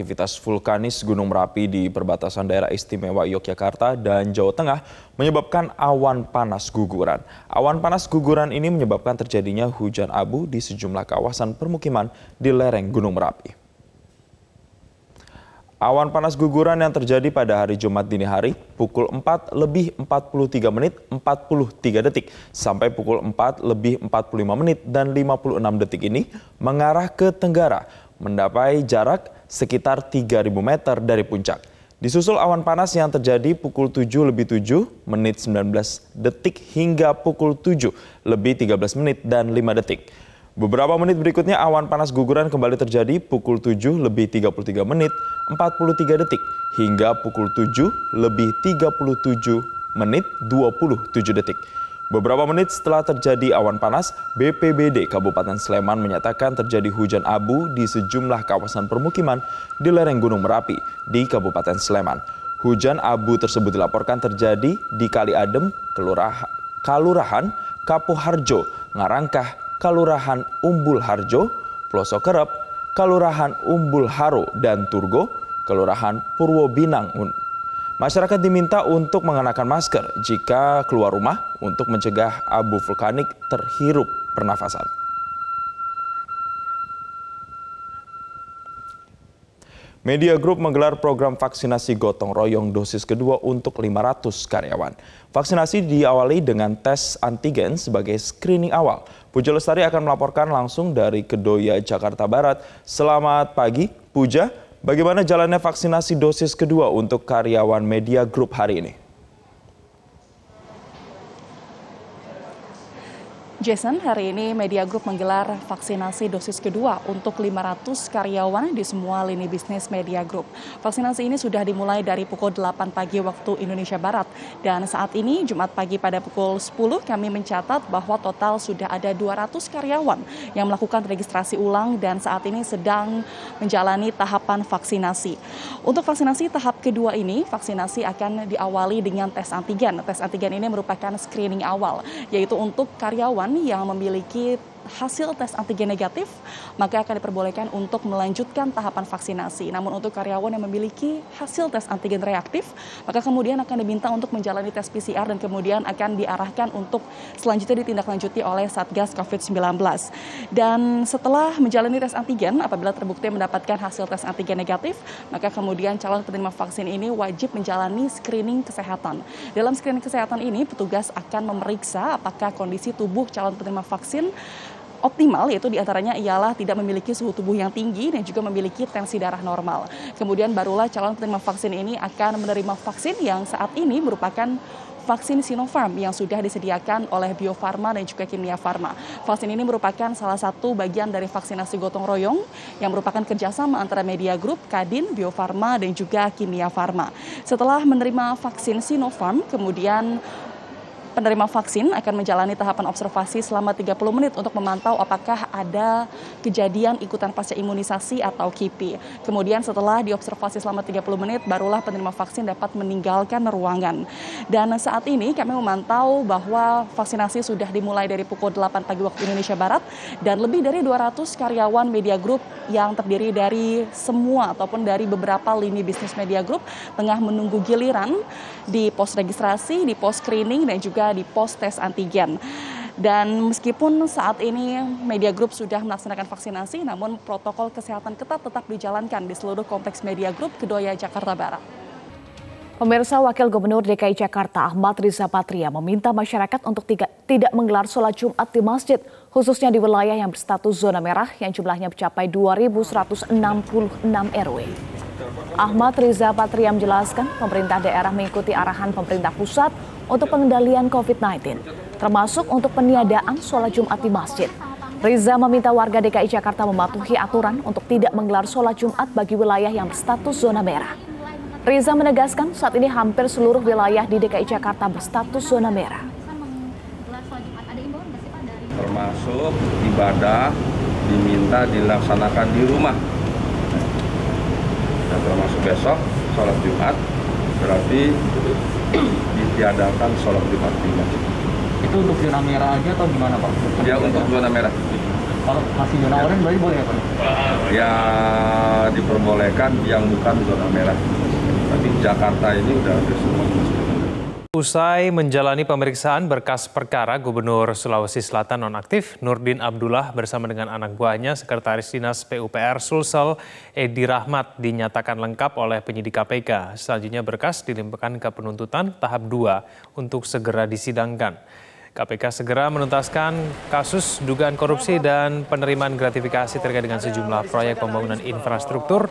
aktivitas vulkanis Gunung Merapi di perbatasan daerah istimewa Yogyakarta dan Jawa Tengah menyebabkan awan panas guguran. Awan panas guguran ini menyebabkan terjadinya hujan abu di sejumlah kawasan permukiman di lereng Gunung Merapi. Awan panas guguran yang terjadi pada hari Jumat dini hari pukul 4 lebih 43 menit 43 detik sampai pukul 4 lebih 45 menit dan 56 detik ini mengarah ke tenggara mendapai jarak sekitar 3.000 meter dari puncak. Disusul awan panas yang terjadi pukul 7 lebih 7 menit 19 detik hingga pukul 7 lebih 13 menit dan 5 detik. Beberapa menit berikutnya awan panas guguran kembali terjadi pukul 7 lebih 33 menit 43 detik hingga pukul 7 lebih 37 menit 27 detik. Beberapa menit setelah terjadi awan panas, BPBD Kabupaten Sleman menyatakan terjadi hujan abu di sejumlah kawasan permukiman di lereng Gunung Merapi di Kabupaten Sleman. Hujan abu tersebut dilaporkan terjadi di Kali Adem, Kelurahan, Kalurahan, Kapuharjo, Ngarangkah, Kalurahan Umbul Harjo, Pelosok Kerep, Kalurahan Umbul Haro, dan Turgo, Kelurahan Purwobinang. Masyarakat diminta untuk mengenakan masker jika keluar rumah untuk mencegah abu vulkanik terhirup pernafasan. Media Group menggelar program vaksinasi gotong royong dosis kedua untuk 500 karyawan. Vaksinasi diawali dengan tes antigen sebagai screening awal. Puja Lestari akan melaporkan langsung dari Kedoya, Jakarta Barat. Selamat pagi, Puja. Bagaimana jalannya vaksinasi dosis kedua untuk karyawan Media Group hari ini? Jason, hari ini Media Group menggelar vaksinasi dosis kedua untuk 500 karyawan di semua lini bisnis Media Group. Vaksinasi ini sudah dimulai dari pukul 8 pagi waktu Indonesia Barat. Dan saat ini, Jumat pagi pada pukul 10, kami mencatat bahwa total sudah ada 200 karyawan yang melakukan registrasi ulang dan saat ini sedang menjalani tahapan vaksinasi. Untuk vaksinasi tahap kedua ini, vaksinasi akan diawali dengan tes antigen. Tes antigen ini merupakan screening awal, yaitu untuk karyawan yang memiliki hasil tes antigen negatif, maka akan diperbolehkan untuk melanjutkan tahapan vaksinasi. Namun untuk karyawan yang memiliki hasil tes antigen reaktif, maka kemudian akan diminta untuk menjalani tes PCR dan kemudian akan diarahkan untuk selanjutnya ditindaklanjuti oleh Satgas COVID-19. Dan setelah menjalani tes antigen, apabila terbukti mendapatkan hasil tes antigen negatif, maka kemudian calon penerima vaksin ini wajib menjalani screening kesehatan. Dalam screening kesehatan ini, petugas akan memeriksa apakah kondisi tubuh calon penerima vaksin optimal yaitu di antaranya ialah tidak memiliki suhu tubuh yang tinggi dan juga memiliki tensi darah normal. Kemudian barulah calon penerima vaksin ini akan menerima vaksin yang saat ini merupakan vaksin Sinopharm yang sudah disediakan oleh Bio Farma dan juga Kimia Farma. Vaksin ini merupakan salah satu bagian dari vaksinasi gotong royong yang merupakan kerjasama antara Media Group, Kadin, Bio Farma, dan juga Kimia Farma. Setelah menerima vaksin Sinopharm, kemudian penerima vaksin akan menjalani tahapan observasi selama 30 menit untuk memantau apakah ada kejadian ikutan pasca imunisasi atau KIPI. Kemudian setelah diobservasi selama 30 menit, barulah penerima vaksin dapat meninggalkan ruangan. Dan saat ini kami memantau bahwa vaksinasi sudah dimulai dari pukul 8 pagi waktu Indonesia Barat dan lebih dari 200 karyawan Media Group yang terdiri dari semua ataupun dari beberapa lini bisnis Media Group tengah menunggu giliran di pos registrasi, di pos screening dan juga juga di pos tes antigen. Dan meskipun saat ini Media Group sudah melaksanakan vaksinasi, namun protokol kesehatan ketat tetap dijalankan di seluruh kompleks Media Group Kedoya, Jakarta Barat. Pemirsa Wakil Gubernur DKI Jakarta Ahmad Riza Patria meminta masyarakat untuk tiga, tidak menggelar sholat Jumat di masjid, khususnya di wilayah yang berstatus zona merah yang jumlahnya mencapai 2.166 RW. Ahmad Riza Patria menjelaskan pemerintah daerah mengikuti arahan pemerintah pusat untuk pengendalian COVID-19, termasuk untuk peniadaan sholat Jumat di masjid. Riza meminta warga DKI Jakarta mematuhi aturan untuk tidak menggelar sholat Jumat bagi wilayah yang berstatus zona merah. Riza menegaskan saat ini hampir seluruh wilayah di DKI Jakarta berstatus zona merah. Termasuk ibadah diminta dilaksanakan di rumah dan termasuk besok sholat Jumat berarti ditiadakan sholat Jumat di masjid. Itu untuk zona merah aja atau gimana Pak? Ya untuk zona merah. Kalau masih zona oranye berarti boleh ya Pak? Ya diperbolehkan yang bukan zona merah. Tapi Jakarta ini udah hampir semua. Usai menjalani pemeriksaan berkas perkara Gubernur Sulawesi Selatan nonaktif Nurdin Abdullah bersama dengan anak buahnya Sekretaris Dinas PUPR Sulsel Edi Rahmat dinyatakan lengkap oleh penyidik KPK. Selanjutnya berkas dilimpahkan ke penuntutan tahap 2 untuk segera disidangkan. KPK segera menuntaskan kasus dugaan korupsi dan penerimaan gratifikasi terkait dengan sejumlah proyek pembangunan infrastruktur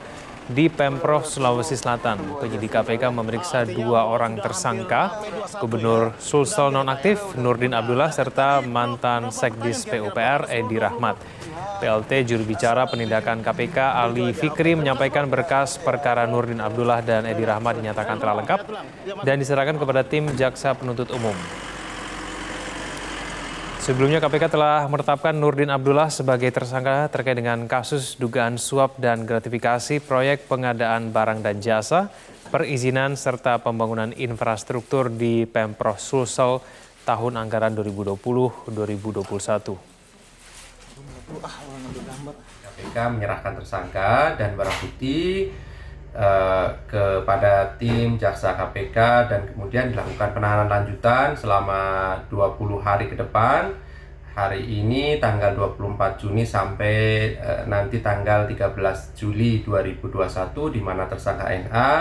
di Pemprov Sulawesi Selatan. Penyidik KPK memeriksa dua orang tersangka, Gubernur Sulsel nonaktif Nurdin Abdullah serta mantan Sekdis PUPR Edi Rahmat. PLT juru bicara penindakan KPK Ali Fikri menyampaikan berkas perkara Nurdin Abdullah dan Edi Rahmat dinyatakan telah lengkap dan diserahkan kepada tim jaksa penuntut umum. Sebelumnya KPK telah menetapkan Nurdin Abdullah sebagai tersangka terkait dengan kasus dugaan suap dan gratifikasi proyek pengadaan barang dan jasa, perizinan serta pembangunan infrastruktur di Pemprov Sulsel tahun anggaran 2020-2021. KPK menyerahkan tersangka dan barang bukti eh, kepada tim jaksa KPK dan kemudian dilakukan penahanan lanjutan selama 20 hari ke depan. Hari ini tanggal 24 Juni sampai eh, nanti tanggal 13 Juli 2021 di mana tersangka NA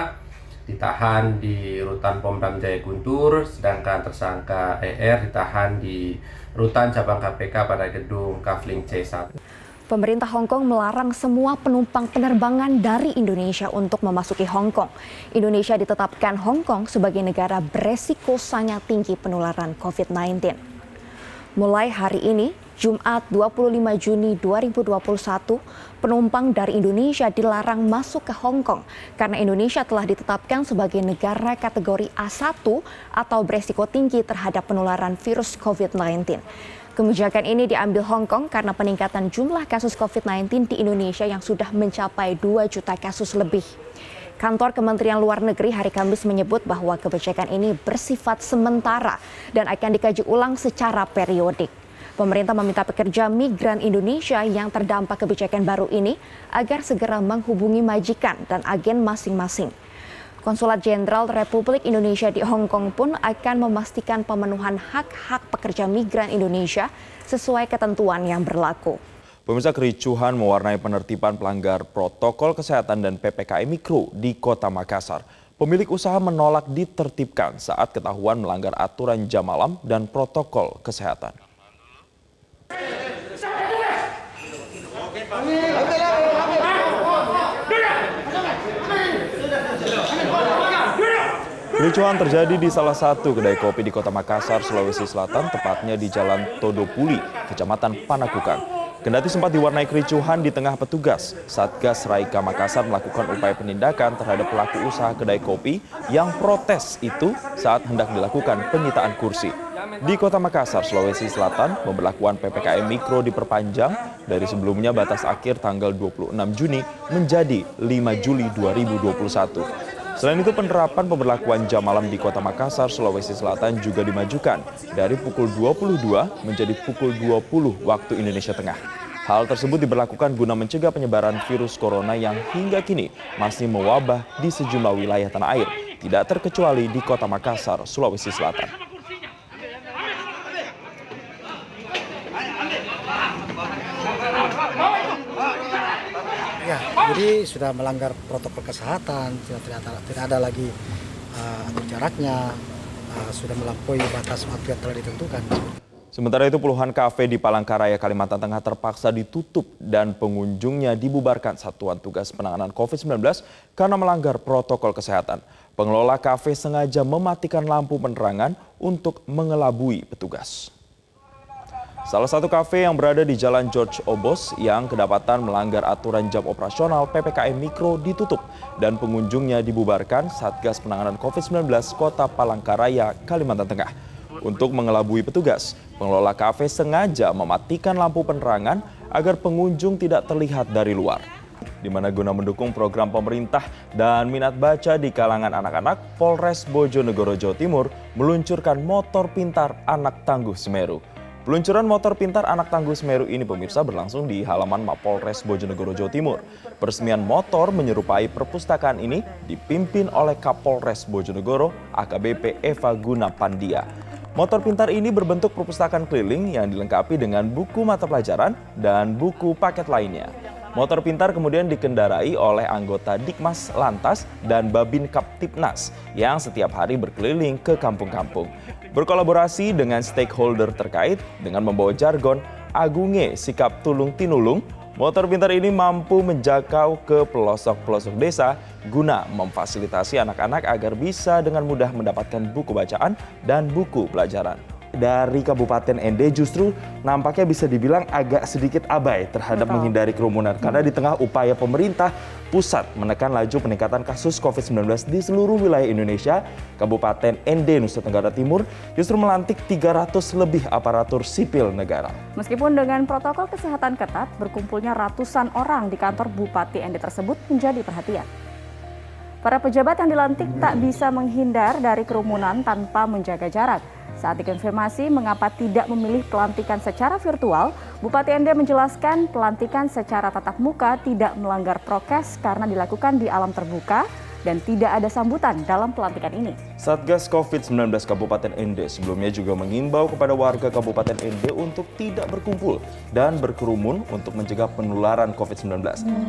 ditahan di Rutan Pom Dam Jaya Guntur sedangkan tersangka ER ditahan di Rutan Cabang KPK pada gedung Kavling C1. Pemerintah Hong Kong melarang semua penumpang penerbangan dari Indonesia untuk memasuki Hong Kong. Indonesia ditetapkan Hong Kong sebagai negara beresiko sangat tinggi penularan COVID-19. Mulai hari ini, Jumat 25 Juni 2021, penumpang dari Indonesia dilarang masuk ke Hong Kong karena Indonesia telah ditetapkan sebagai negara kategori A1 atau beresiko tinggi terhadap penularan virus COVID-19. Kebijakan ini diambil Hong Kong karena peningkatan jumlah kasus COVID-19 di Indonesia yang sudah mencapai 2 juta kasus lebih. Kantor Kementerian Luar Negeri hari Kamis menyebut bahwa kebijakan ini bersifat sementara dan akan dikaji ulang secara periodik. Pemerintah meminta pekerja migran Indonesia yang terdampak kebijakan baru ini agar segera menghubungi majikan dan agen masing-masing. Konsulat Jenderal Republik Indonesia di Hong Kong pun akan memastikan pemenuhan hak-hak pekerja migran Indonesia sesuai ketentuan yang berlaku. Pemirsa kericuhan mewarnai penertiban pelanggar protokol kesehatan dan PPKM Mikro di Kota Makassar. Pemilik usaha menolak ditertibkan saat ketahuan melanggar aturan jam malam dan protokol kesehatan. Kericuhan terjadi di salah satu kedai kopi di kota Makassar, Sulawesi Selatan, tepatnya di Jalan Todopuli, Kecamatan Panakukang. Kendati sempat diwarnai kericuhan di tengah petugas, Satgas Raika Makassar melakukan upaya penindakan terhadap pelaku usaha kedai kopi yang protes itu saat hendak dilakukan penyitaan kursi. Di kota Makassar, Sulawesi Selatan, pemberlakuan PPKM Mikro diperpanjang dari sebelumnya batas akhir tanggal 26 Juni menjadi 5 Juli 2021. Selain itu penerapan pemberlakuan jam malam di kota Makassar, Sulawesi Selatan juga dimajukan dari pukul 22 menjadi pukul 20 waktu Indonesia Tengah. Hal tersebut diberlakukan guna mencegah penyebaran virus corona yang hingga kini masih mewabah di sejumlah wilayah tanah air, tidak terkecuali di kota Makassar, Sulawesi Selatan. Ya, jadi sudah melanggar protokol kesehatan, tidak tidak ada, tidak ada lagi uh, jaraknya, uh, sudah melampaui batas waktu yang telah ditentukan. Sementara itu puluhan kafe di Palangkaraya, Kalimantan Tengah terpaksa ditutup dan pengunjungnya dibubarkan Satuan Tugas Penanganan COVID-19 karena melanggar protokol kesehatan. Pengelola kafe sengaja mematikan lampu penerangan untuk mengelabui petugas. Salah satu kafe yang berada di Jalan George Obos yang kedapatan melanggar aturan jam operasional PPKM Mikro ditutup dan pengunjungnya dibubarkan Satgas Penanganan COVID-19 Kota Palangkaraya, Kalimantan Tengah. Untuk mengelabui petugas, pengelola kafe sengaja mematikan lampu penerangan agar pengunjung tidak terlihat dari luar. Di mana guna mendukung program pemerintah dan minat baca di kalangan anak-anak, Polres Bojonegoro Jawa Timur meluncurkan motor pintar anak tangguh Semeru. Peluncuran motor pintar anak tangguh Semeru ini pemirsa berlangsung di halaman Mapolres Bojonegoro Jawa Timur. Peresmian motor menyerupai perpustakaan ini dipimpin oleh Kapolres Bojonegoro AKBP Eva Guna Pandia. Motor pintar ini berbentuk perpustakaan keliling yang dilengkapi dengan buku mata pelajaran dan buku paket lainnya. Motor pintar kemudian dikendarai oleh anggota Dikmas Lantas dan Babin Kaptipnas yang setiap hari berkeliling ke kampung-kampung. Berkolaborasi dengan stakeholder terkait dengan membawa jargon Agunge Sikap Tulung Tinulung, motor pintar ini mampu menjangkau ke pelosok-pelosok desa guna memfasilitasi anak-anak agar bisa dengan mudah mendapatkan buku bacaan dan buku pelajaran dari Kabupaten ND justru nampaknya bisa dibilang agak sedikit abai terhadap Betul. menghindari kerumunan karena di tengah upaya pemerintah pusat menekan laju peningkatan kasus COVID-19 di seluruh wilayah Indonesia, Kabupaten ND Nusa Tenggara Timur justru melantik 300 lebih aparatur sipil negara. Meskipun dengan protokol kesehatan ketat, berkumpulnya ratusan orang di kantor Bupati ND tersebut menjadi perhatian. Para pejabat yang dilantik tak bisa menghindar dari kerumunan tanpa menjaga jarak. Saat dikonfirmasi mengapa tidak memilih pelantikan secara virtual, Bupati ND menjelaskan pelantikan secara tatap muka tidak melanggar prokes karena dilakukan di alam terbuka dan tidak ada sambutan dalam pelantikan ini. Satgas COVID-19 Kabupaten ND sebelumnya juga mengimbau kepada warga Kabupaten ND untuk tidak berkumpul dan berkerumun untuk mencegah penularan COVID-19.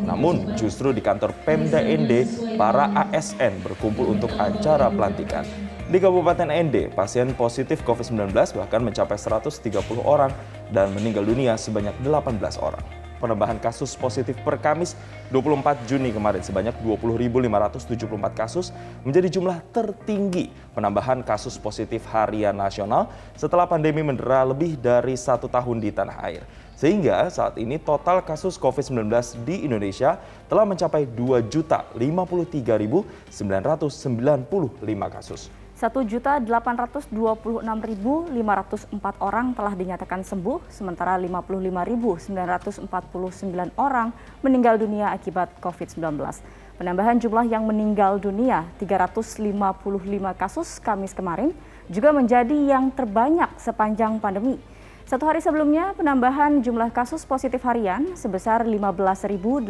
Namun justru di kantor Pemda ND, para ASN berkumpul untuk acara pelantikan. Di Kabupaten ND, pasien positif COVID-19 bahkan mencapai 130 orang dan meninggal dunia sebanyak 18 orang. Penambahan kasus positif per Kamis 24 Juni kemarin sebanyak 20.574 kasus menjadi jumlah tertinggi penambahan kasus positif harian nasional setelah pandemi mendera lebih dari satu tahun di tanah air. Sehingga saat ini total kasus COVID-19 di Indonesia telah mencapai 2.053.995 kasus. 1.826.504 orang telah dinyatakan sembuh, sementara 55.949 orang meninggal dunia akibat COVID-19. Penambahan jumlah yang meninggal dunia 355 kasus Kamis kemarin juga menjadi yang terbanyak sepanjang pandemi. Satu hari sebelumnya, penambahan jumlah kasus positif harian sebesar 15.803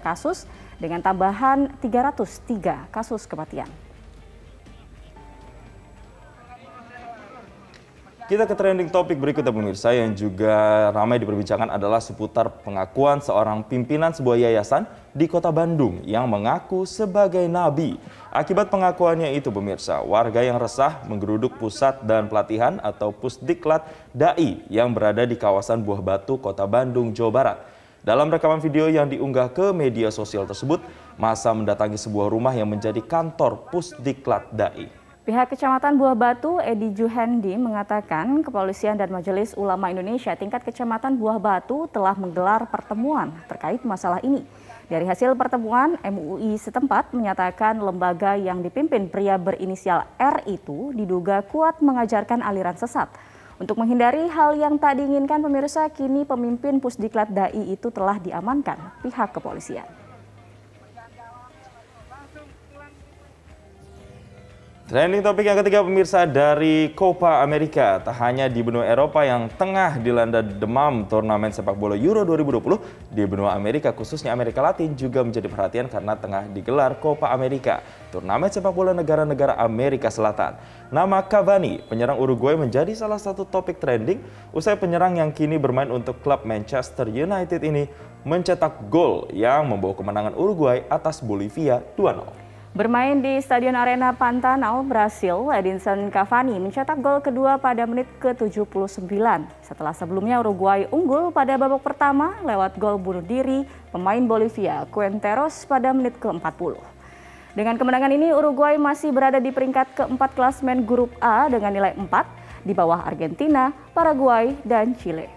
kasus dengan tambahan 303 kasus kematian. Kita ke trending topik berikutnya pemirsa yang juga ramai diperbincangkan adalah seputar pengakuan seorang pimpinan sebuah yayasan di kota Bandung yang mengaku sebagai nabi. Akibat pengakuannya itu pemirsa, warga yang resah menggeruduk pusat dan pelatihan atau pusdiklat DAI yang berada di kawasan Buah Batu, kota Bandung, Jawa Barat. Dalam rekaman video yang diunggah ke media sosial tersebut, masa mendatangi sebuah rumah yang menjadi kantor pusdiklat DAI. Pihak Kecamatan Buah Batu, Edi Juhendi, mengatakan kepolisian dan Majelis Ulama Indonesia tingkat Kecamatan Buah Batu telah menggelar pertemuan terkait masalah ini. Dari hasil pertemuan, MUI setempat menyatakan lembaga yang dipimpin pria berinisial R itu diduga kuat mengajarkan aliran sesat. Untuk menghindari hal yang tak diinginkan pemirsa, kini pemimpin Pusdiklat Dai itu telah diamankan pihak kepolisian. Trending topik yang ketiga pemirsa dari Copa America. Tak hanya di benua Eropa yang tengah dilanda demam turnamen sepak bola Euro 2020, di benua Amerika khususnya Amerika Latin juga menjadi perhatian karena tengah digelar Copa America, turnamen sepak bola negara-negara Amerika Selatan. Nama Cavani, penyerang Uruguay menjadi salah satu topik trending usai penyerang yang kini bermain untuk klub Manchester United ini mencetak gol yang membawa kemenangan Uruguay atas Bolivia 2-0. Bermain di Stadion Arena Pantanal, Brasil, Edinson Cavani mencetak gol kedua pada menit ke-79. Setelah sebelumnya Uruguay unggul pada babak pertama lewat gol bunuh diri pemain Bolivia Quinteros pada menit ke-40. Dengan kemenangan ini Uruguay masih berada di peringkat keempat klasmen grup A dengan nilai 4 di bawah Argentina, Paraguay, dan Chile.